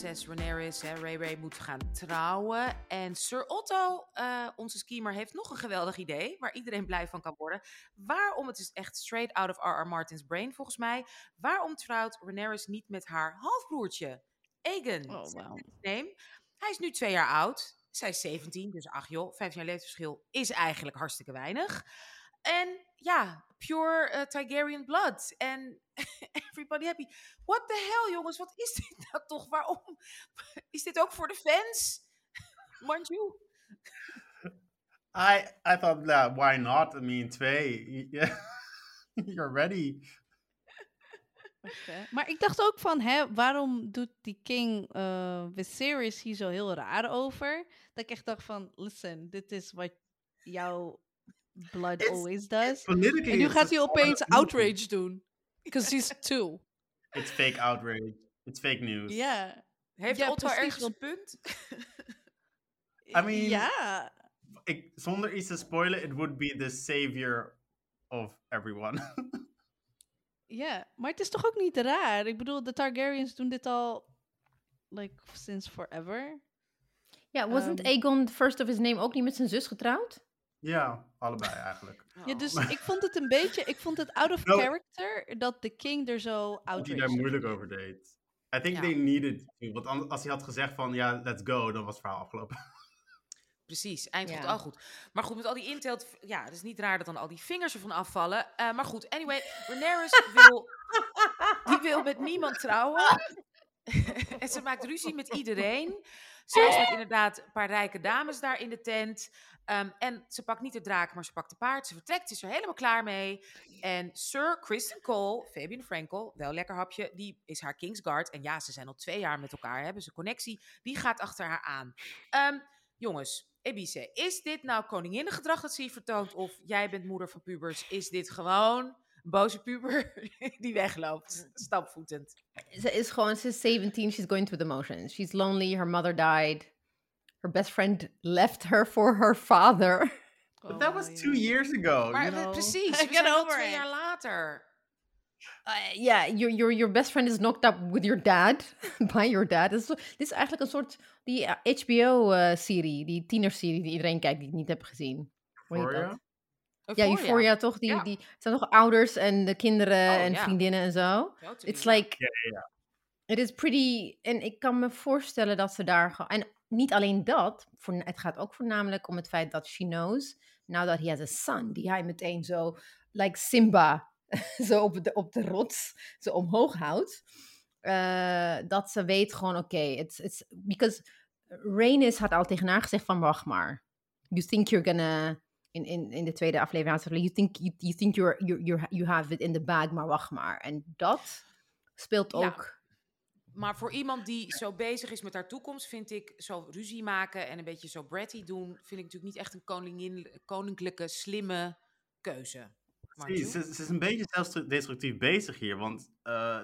prinses Rhaenyra, hè, Ray Ray, moet gaan trouwen. En Sir Otto, uh, onze schemer, heeft nog een geweldig idee... waar iedereen blij van kan worden. Waarom, het is echt straight out of R.R. Martin's brain volgens mij... waarom trouwt Rhaenyra niet met haar halfbroertje? Aegon. Oh, wow. Hij is nu twee jaar oud. Zij is 17, dus ach joh, 15 jaar leeftijdsverschil is eigenlijk hartstikke weinig. En ja, pure uh, Tigerian blood. En everybody happy. What the hell, jongens? Wat is dit nou toch? Waarom? Is dit ook voor de fans? Manju? I, I thought, that why not? I mean, twee. You're ready. Okay. Maar ik dacht ook van, hè, waarom doet die King uh, Viserys hier zo heel raar over? Dat ik echt dacht van, listen, dit is wat jouw blood it's, always does. En nu gaat hij opeens outrage doen. Because he's two. It's fake outrage. It's fake news. Ja. Yeah. Heeft ja, Otto ergens een punt? I mean, ja. Ik, zonder iets te spoilen, it would be the savior of everyone. Ja, maar het is toch ook niet raar? Ik bedoel, de Targaryens doen dit al, like, since forever. Ja, wasn't um, Aegon first of his name ook niet met zijn zus getrouwd? Ja, allebei eigenlijk. Ja, dus ik vond het een beetje, ik vond het out of character dat de king er zo out Die daar moeilijk over deed. I think they needed to, want als hij had gezegd van ja, let's go, dan was het verhaal afgelopen. Precies, eind goed, al goed. Maar goed, met al die intelt, ja, het is niet raar dat dan al die vingers ervan afvallen. Uh, maar goed, anyway, Rhaenyra wil, die wil met niemand trouwen. en ze maakt ruzie met iedereen. Ze is met inderdaad een paar rijke dames daar in de tent. Um, en ze pakt niet de draak, maar ze pakt de paard. Ze vertrekt, ze is er helemaal klaar mee. En Sir Kristen Cole, Fabian Frankel, wel lekker hapje, die is haar Kingsguard. En ja, ze zijn al twee jaar met elkaar, hebben ze connectie. Die gaat achter haar aan. Um, jongens, Ebice, is dit nou koninginnengedrag dat ze hier vertoont? Of jij bent moeder van pubers? Is dit gewoon een boze puber die wegloopt, stapvoetend? Ze is gewoon, ze is 17, she's going through the motions. She's lonely, her mother died. Her best friend left her for her father. But that was two years ago. Maar you know? precies, we zijn twee jaar later. Uh, yeah, your, your, your best friend is knocked up with your dad, by your dad. Dit is, dit is eigenlijk een soort die HBO-serie, uh, die tienerserie die iedereen kijkt die ik niet heb gezien. Euphoria? Ja, Euphoria toch? Die, die zijn toch ouders en de kinderen oh, en vriendinnen en zo. It's like... Ja, ja, ja. It is pretty... En ik kan me voorstellen dat ze daar... En niet alleen dat, voor, het gaat ook voornamelijk om het feit dat she knows, now that he has a son, die hij meteen zo, like Simba, zo op de, op de rots, zo omhoog houdt. Uh, dat ze weet gewoon, oké, okay, it's, it's, because Rhaenys had al tegen haar gezegd van, wacht maar. You think you're gonna, in, in, in de tweede aflevering, you think, you, you think you're, you're, you're, you have it in the bag, maar wacht maar. En dat speelt ook... Ja. Maar voor iemand die zo bezig is met haar toekomst, vind ik zo ruzie maken en een beetje zo bratty doen, vind ik natuurlijk niet echt een koningin, koninklijke, slimme keuze. Precies, ze, ze, is een beetje zelfdestructief bezig hier, want uh,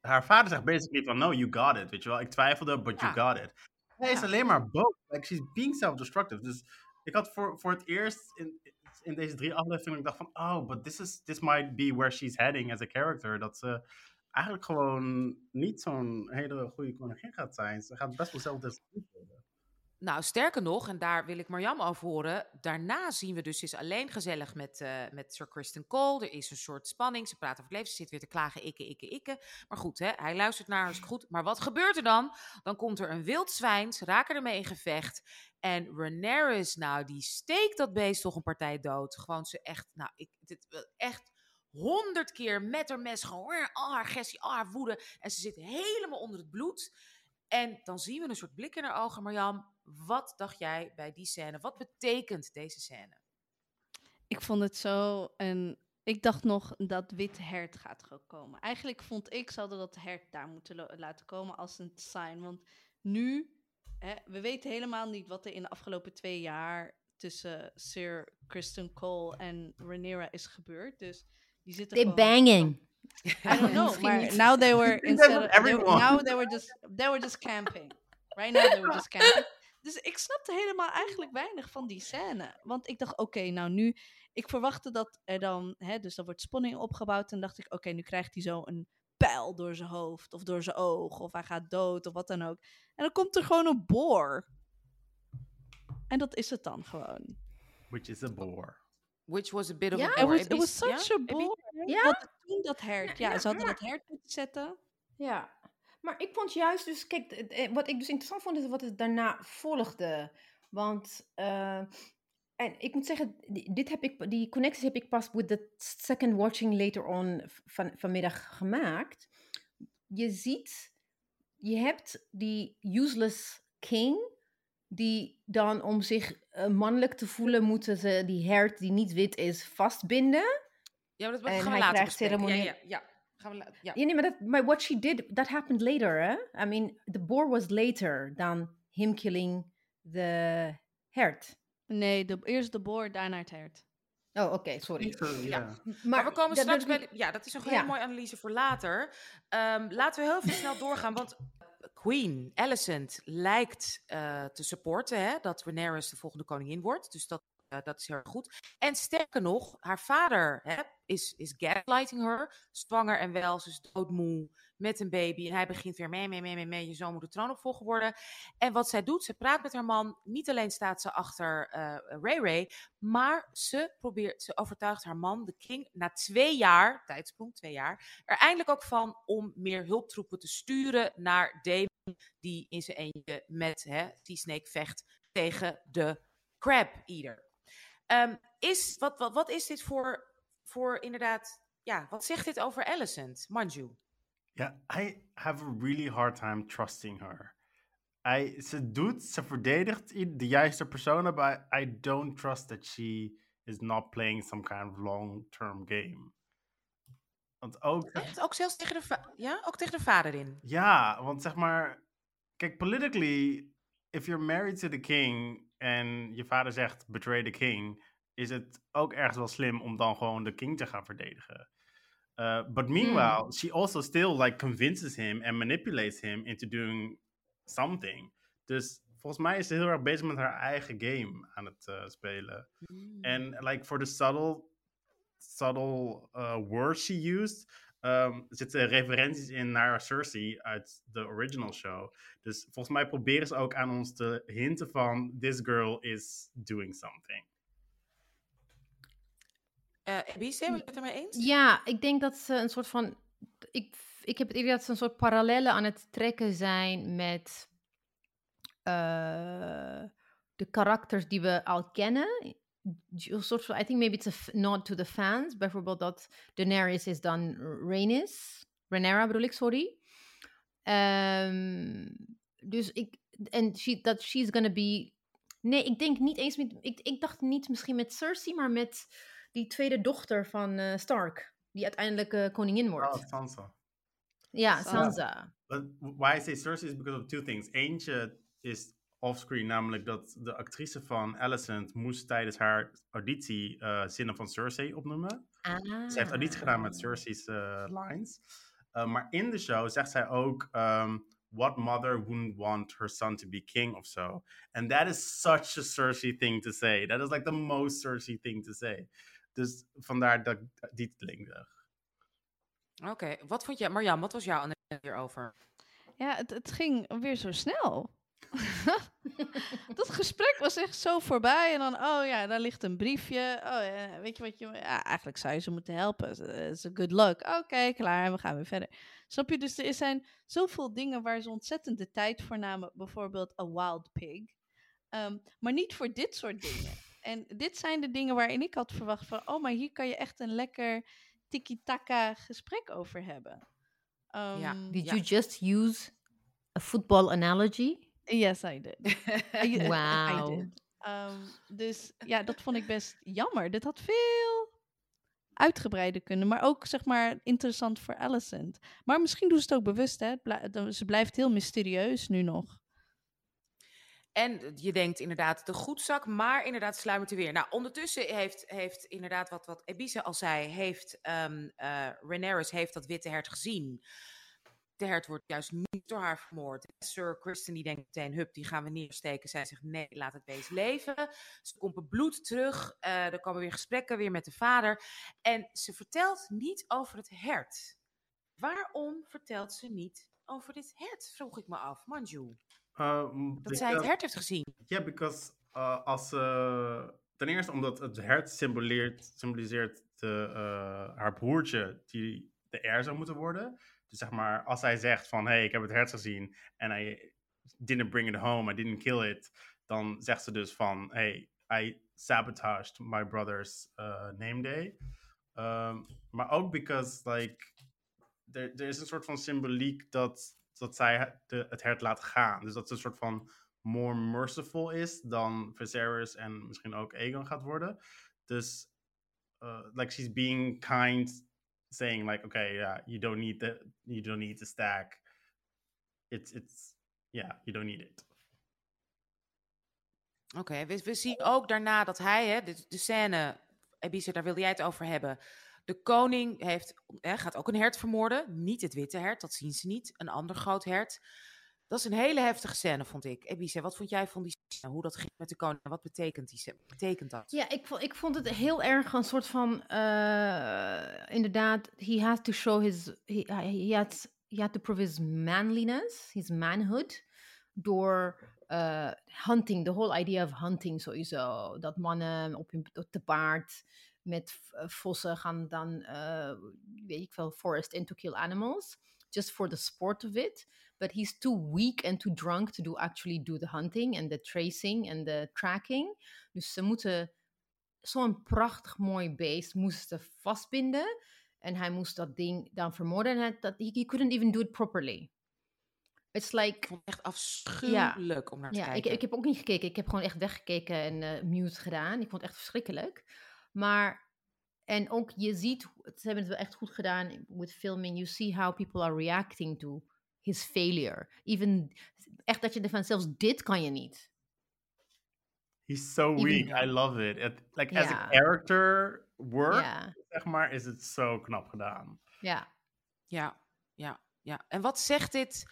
haar vader zegt basically van, no, you got it, weet je wel. Ik twijfelde, but ja. you got it. Hij is alleen maar boos. Like, she's being self-destructive. Dus ik had voor, voor het eerst in, in deze drie afleveringen, ik dacht van, oh, but this, is, this might be where she's heading as a character. Dat ze eigenlijk gewoon niet zo'n hele goede koningin gaat zijn. Ze gaat best wel zelfdestructief worden. Nou, sterker nog, en daar wil ik Marjam over horen. Daarna zien we dus, is alleen gezellig met, uh, met Sir Kristen Cole. Er is een soort spanning. Ze praten over het leven. Ze zit weer te klagen, ikke, ikke, ikke. Maar goed, hè, hij luistert naar haar, goed. Maar wat gebeurt er dan? Dan komt er een wild zwijn. Ze raken ermee in gevecht. En Rhaenyra, nou, die steekt dat beest toch een partij dood. Gewoon ze echt, nou, ik, dit, echt honderd keer met haar mes. Gewoon al haar woede. En ze zit helemaal onder het bloed. En dan zien we een soort blik in haar ogen. Marjam, wat dacht jij bij die scène? Wat betekent deze scène? Ik vond het zo en ik dacht nog dat wit hert gaat komen. Eigenlijk vond ik, zouden dat hert daar moeten laten komen als een sign. Want nu, hè, we weten helemaal niet wat er in de afgelopen twee jaar tussen Sir Kristen Cole en Rhaenyra is gebeurd. Dus die zitten They banging. I don't know, maar now they were instead of, they, now they were just they were just camping. Right now they were just camping. Dus ik snapte helemaal eigenlijk weinig van die scène. Want ik dacht, oké, nou nu... Ik verwachtte dat er dan... Hè, dus dan wordt spanning opgebouwd. En dacht ik, oké, nu krijgt hij zo een pijl door zijn hoofd of door zijn oog of hij gaat dood of wat dan ook. En dan komt er gewoon een boor. En dat is het dan gewoon. Which is a bore. Which was a bit of Ja? a It bore. was, it was such a bore. Ja? Dat, toen dat hert. Ja, Ja, ze hadden dat hert moeten zetten. Ja, maar ik vond juist dus, kijk, eh, wat ik dus interessant vond is wat het daarna volgde. Want, eh, en ik moet zeggen, die- dit heb ik, die connecties heb ik pas with the second watching later on van, vanmiddag gemaakt. Je ziet, je hebt die useless king, die dan om zich eh, mannelijk te voelen, moeten ze die hert die niet wit is vastbinden. Ja, maar dat En gaan we hij later krijgt bespreken. Ja, ja, ja. Gaan we ja. Ja, nee, maar, dat, maar what she did, that happened later, hè? I mean, the boar was later than him killing the hert. Nee, de, eerst de boor, daarna het hert. Oh, oké, sorry. So, yeah. Maar, we komen straks dat- bij... ja, dat is een Ja. hele mooie analyse voor later. Ehm, laten we heel veel snel doorgaan, want Queen, Alicent, lijkt eh, te supporten hè, dat Rhaenyra de volgende koningin wordt. Dus dat, eh, dat is heel goed. En sterker nog, haar vader hè, is, is gaslighting her. Zwanger en wel, ze is doodmoe met een baby. En hij begint weer mee, mee, mee, mee, mee. Je zoon moet de troonopvolger worden. En wat zij doet, ze praat met haar man. Niet alleen staat ze achter eh Ray Ray, maar ze probeert, ze overtuigt haar man, de king, na twee jaar, tijdsprong, twee jaar, er eindelijk ook van om meer hulptroepen te sturen naar Daemon, die in zijn eentje met hè, Sea Snake vecht tegen de Crab Eater. Ehm, is, wat, wat, wat is dit voor, voor inderdaad, ja, wat zegt dit over Alicent, Manju? Yeah, I have a really hard time trusting her. I, ze doet, ze verdedigt de juiste personen, but I don't trust that she is not playing some kind of long-term game. Want ook, Echt? Ook zelfs tegen de, ja? ook tegen de vader in? ja, want zeg maar, kijk, politically, if you're married to the king en je vader zegt betray the king, is het ook ergens wel slim om dan gewoon de king te gaan verdedigen. Uh, but meanwhile, she also still like convinces him and manipulates him into doing something. Dus volgens mij is ze heel erg bezig met haar eigen game aan het eh, spelen. En like for the subtle, subtle uh, words she used, um, zitten referenties in naar Cersei uit de original show. Dus volgens mij proberen ze ook aan ons te hinten van this girl is doing something. Eh Abby, zijn we het ermee eens? Ja, ik denk dat ze een soort van. Ik, ik heb het idee dat ze een soort parallellen aan het trekken zijn met eh, de karakters die we al kennen. Een soort van, I think maybe it's a nod to the fans. Bijvoorbeeld dat Daenerys is dan Rhaenys. Rhaenyra bedoel ik, sorry. Ehm, dus ik. En she, dat she's gonna be. Nee, ik denk niet eens met. Ik, ik dacht niet misschien met Cersei, maar met die tweede dochter van eh, Stark. Die uiteindelijk eh, koningin wordt. Oh, Sansa. ja, Sansa. Sansa. But why I say Cersei is because of two things. Eentje is offscreen, namelijk dat de actrice van Alicent moest tijdens haar auditie eh, zinnen van Cersei opnoemen. Ah. Ze heeft auditie gedaan met Cersei's eh, lines. Uh, maar in de show zegt zij ook: um, What mother wouldn't want her son to be king of so? And that is such a Cersei thing to say. That is like the most Cersei thing to say. Dus vandaar dat die titeling zeg. Oké, wat vond jij, Marjan, wat was jouw analyse hierover? Ja, het, het ging weer zo snel. dat gesprek was echt zo voorbij. En dan, oh ja, daar ligt een briefje. Oh ja, weet je wat je... Ja, eigenlijk zou je ze moeten helpen. Is een good luck. Oké, klaar, we gaan weer verder. Snap je? Dus er zijn zoveel dingen waar ze ontzettend de tijd voor namen. Bijvoorbeeld A Wild Pig. Ehm, maar niet voor dit soort dingen. En dit zijn de dingen waarin ik had verwacht van... Oh, maar hier kan je echt een lekker tiki-taka gesprek over hebben. Ja. Ehm, Did Ja. you just use a football analogy? Yes, I did. I Wauw. did. Ehm, dus ja, dat vond ik best jammer. Dit had veel uitgebreider kunnen, maar ook zeg maar interessant voor Alicent. Maar misschien doen ze het ook bewust, hè? Ze blijft heel mysterieus nu nog. En je denkt inderdaad de goedzak, maar inderdaad sluimert er weer. Nou, ondertussen heeft, heeft inderdaad wat, wat Ebise al zei, heeft um, uh, Rhaenyra heeft dat witte hert gezien. De hert wordt juist niet door haar vermoord. Sir Kristen die denkt meteen, hup, die gaan we neersteken. Zij zegt, nee, laat het beest leven. Ze komt bloed terug. Uh, er komen weer gesprekken, weer met de vader. En ze vertelt niet over het hert. waarom vertelt ze niet over dit hert, vroeg ik me af, Manju. Uh, dat zij het hert heeft gezien. Ja, yeah, because uh, als uh, ten eerste omdat het hert symboliseert, symboliseert de, haar broertje die de heir zou moeten worden. Dus zeg maar, als hij zegt van, hey, ik heb het hert gezien en hij didn't bring it home, I didn't kill it, dan zegt ze dus van, hey, I sabotaged my brother's uh, name day. Um, maar ook because, like, er, er is een soort van symboliek dat, dat zij de, het hert laat gaan. Dus dat ze een soort van more merciful is dan Viserys en misschien ook Aegon gaat worden. Dus, uh, like, she's being kind, saying like, okay, yeah, you don't need the, you don't need the stack. It's, it's, yeah, you don't need it. Oké, okay, we, we, zien ook daarna dat hij, hè, de, de scène, Ebise, daar wilde jij het over hebben. De koning heeft, hè, gaat ook een hert vermoorden. Niet het witte hert, dat zien ze niet. Een ander groot hert. Dat is een hele heftige scène, vond ik. Ebise, wat vond jij van die scène? Hoe dat ging met de koning? Wat betekent, die scène? betekent dat? Ja, ik vond, ik vond het heel erg een soort van... Uh, inderdaad, he has to show his... He, he, had, he had to prove his manliness, his manhood. Door uh, hunting, the whole idea of hunting sowieso. Dat mannen op, hun, op te paard met vossen gaan dan, weet ik veel, forest in to kill animals. Just for the sport of it. But he's too weak and too drunk to do actually do the hunting and the tracing and the tracking. Dus ze moeten zo'n prachtig mooi beest moesten vastbinden. En hij moest dat ding dan vermoorden. En dat, he, he couldn't even do it properly. It's like... Ik vond het echt afschuwelijk ja, om naar te ja, kijken. Ik, ik heb ook niet gekeken. Ik heb gewoon echt weggekeken en uh, mute gedaan. Ik vond het echt verschrikkelijk. Maar, en ook je ziet, ze hebben het wel echt goed gedaan with filming. You see how people are reacting to his failure. Even, echt dat je ervan, zelfs dit kan je niet. He's so weak. Even, I love it. it like yeah. as a character work, yeah. zeg maar, is het zo knap gedaan. Ja. Ja, ja, ja. En wat zegt dit?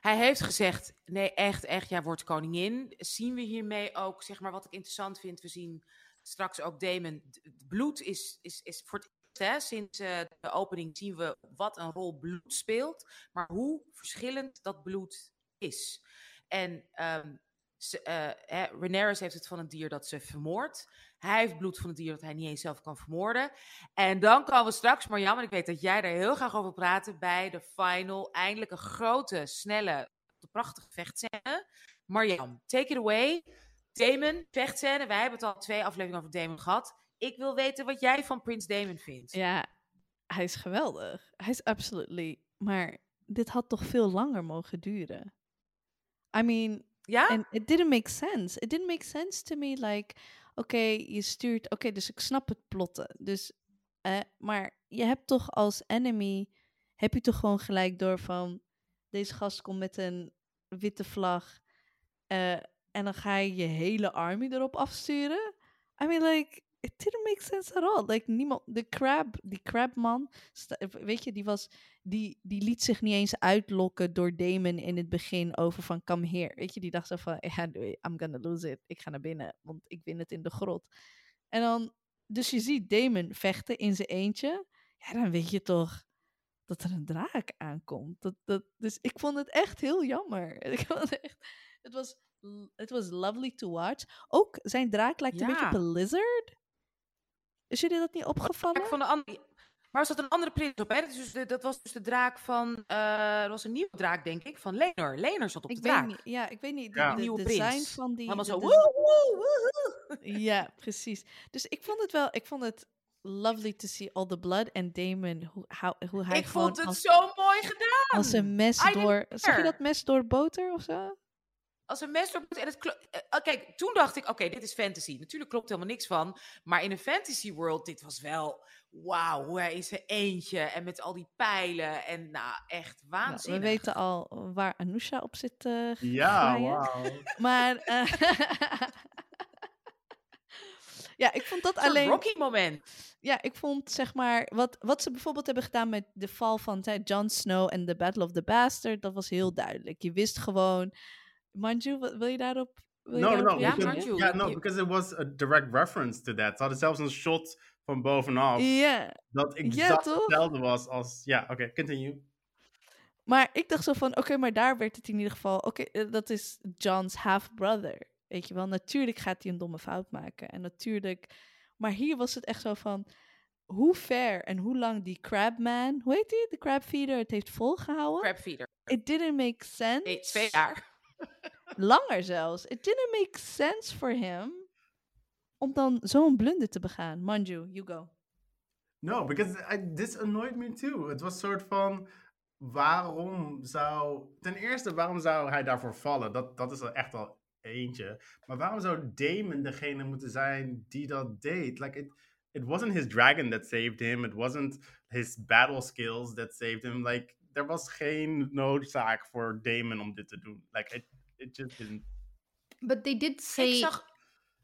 Hij heeft gezegd, nee, echt, echt, jij wordt koningin. Zien we hiermee ook, zeg maar, wat ik interessant vind, we zien straks ook Damon. Bloed is, is, is voor het Hè, sinds uh, de opening zien we wat een rol bloed speelt, maar hoe verschillend dat bloed is. En um, ze, uh, Rhaenyra heeft het van een dier dat ze vermoordt. Hij heeft bloed van een dier dat hij niet eens zelf kan vermoorden. En dan komen we straks, Marjam, en ik weet dat jij daar heel graag over praat, bij de final. Eindelijk een grote, snelle, prachtige vechtscène. Marjam, take it away. Damon, vechtscène. Wij hebben het al twee afleveringen over Damon gehad. Ik wil weten wat jij van Prins Damon vindt. Ja, hij is geweldig. Hij is absolutely. Maar dit had toch veel langer mogen duren. I mean, ja? And it didn't make sense. It didn't make sense to me. Like, oké, okay, je stuurt. Oké, dus ik snap het plotten. Dus, uh, maar je hebt toch als enemy. Heb je toch gewoon gelijk door van. Deze gast komt met een witte vlag. Uh, en dan ga je je hele army erop afsturen. I mean, like, it didn't make sense at all. Like, niemand, de crab, die crabman, weet je, die was, die, die liet zich niet eens uitlokken door Damon in het begin over van, come here. Weet je, die dacht zo van, yeah, I'm gonna lose it. Ik ga naar binnen, want ik win het in de grot. En dan, dus je ziet Damon vechten in zijn eentje. Ja, dan weet je toch dat er een draak aankomt. Dat, dat, dus ik vond het echt heel jammer. Ik vond het echt, het was it was lovely to watch. Ook zijn draak lijkt ja. een beetje op een lizard. Is jullie dat niet opgevallen? Van de andere, maar was dat een andere prins op? Hè? Dat, dus de, dat was dus de draak van. Uh, dat was een nieuwe draak, denk ik, van Lenor. Lenor zat op ik de draak. Niet, ja, ik weet niet. De, ja. de, nieuwe design prins. van die. Allemaal zo. de, Woe, woe, woe. Ja, precies. Dus ik vond het wel. Ik vond het lovely to see all the blood en Damon hoe, how, hoe hij ik gewoon vond het als, zo mooi gedaan. als een mes I door. Zag je dat mes door boter of zo? Als een mes boter. En het klo- uh, kijk, toen dacht ik, oké, okay, dit is fantasy. Natuurlijk klopt helemaal niks van. Maar in een fantasy world, dit was wel, wauw, hoe hij in zijn eentje en met al die pijlen. En nou, echt waanzinnig. Nou, we weten al waar Anousha op zit uh, Ja, wauw. Maar... Uh, ja, ik vond dat alleen... Rocky moment. Ja, ik vond zeg maar... Wat, wat ze bijvoorbeeld hebben gedaan met de val van Jon Snow en de Battle of the Bastard, dat was heel duidelijk. Je wist gewoon... Manju, wil je daarop... Wil no, je no, daarop no. Ja, Because, Manju, yeah, no, because it was a direct reference to that. Ze hadden zelfs een shot van bovenaf. Ja. Dat exact hetzelfde was als... Ja, oké, okay, continue. Maar ik dacht zo van, oké, maar daar werd het in ieder geval... Oké, eh, dat is John's half-brother. Weet je wel, natuurlijk gaat hij een domme fout maken. En natuurlijk... Maar hier was het echt zo van... Hoe ver en hoe lang die crabman... Hoe heet die? De crabfeeder het heeft volgehouden. Crabfeeder. It didn't make sense. Nee, twee jaar. Langer zelfs. It didn't make sense for him... Om dan zo'n blunder te begaan. Manju, you go. No, because I, this annoyed me too. Het was soort van waarom zou. Ten eerste, waarom zou hij daarvoor vallen? Dat, dat is er echt al eentje. Maar waarom zou Damon degene moeten zijn die dat deed? Like, it, it wasn't his dragon that saved him. It wasn't his battle skills that saved him. Like, er was geen noodzaak voor Damon om dit te doen. Like, it, it just didn't. But they did say. Ik zag...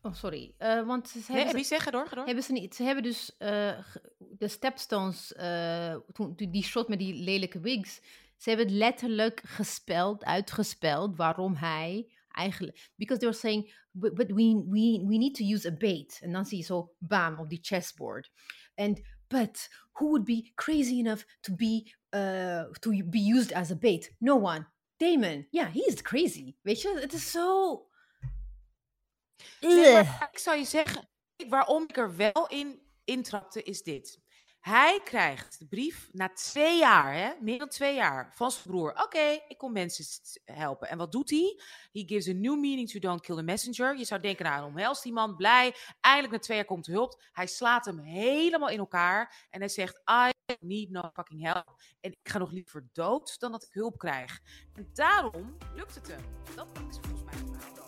Oh, sorry. Uh, want ze nee, hebben, wie zeggen door, door. Hebben ze niet. Ze hebben dus uh, de Stepstones, uh, toen, die shot met die lelijke wigs. Ze hebben het letterlijk gespeld, uitgespeld waarom hij eigenlijk. Because they were saying, but, but we, we, we need to use a bait. En dan zie je zo, bam, op die chessboard. And, but who would be crazy enough to be, uh, to be used as a bait? No one. Damon. Yeah, he is crazy. Weet je, het is zo ik zou je zeggen, waarom ik er wel in intrapte, is dit. Hij krijgt de brief na twee jaar, hè, meer dan twee jaar, van zijn broer. Oké, ik kom mensen helpen. En wat doet hij? He gives a new meaning to don't kill the messenger. Je zou denken, nou, omhelst die man, blij. Eindelijk na twee jaar komt de hulp. Hij slaat hem helemaal in elkaar. En hij zegt, I need no fucking help. En ik ga nog liever dood dan dat ik hulp krijg. En daarom lukt het hem. Dat is volgens mij het verhaal.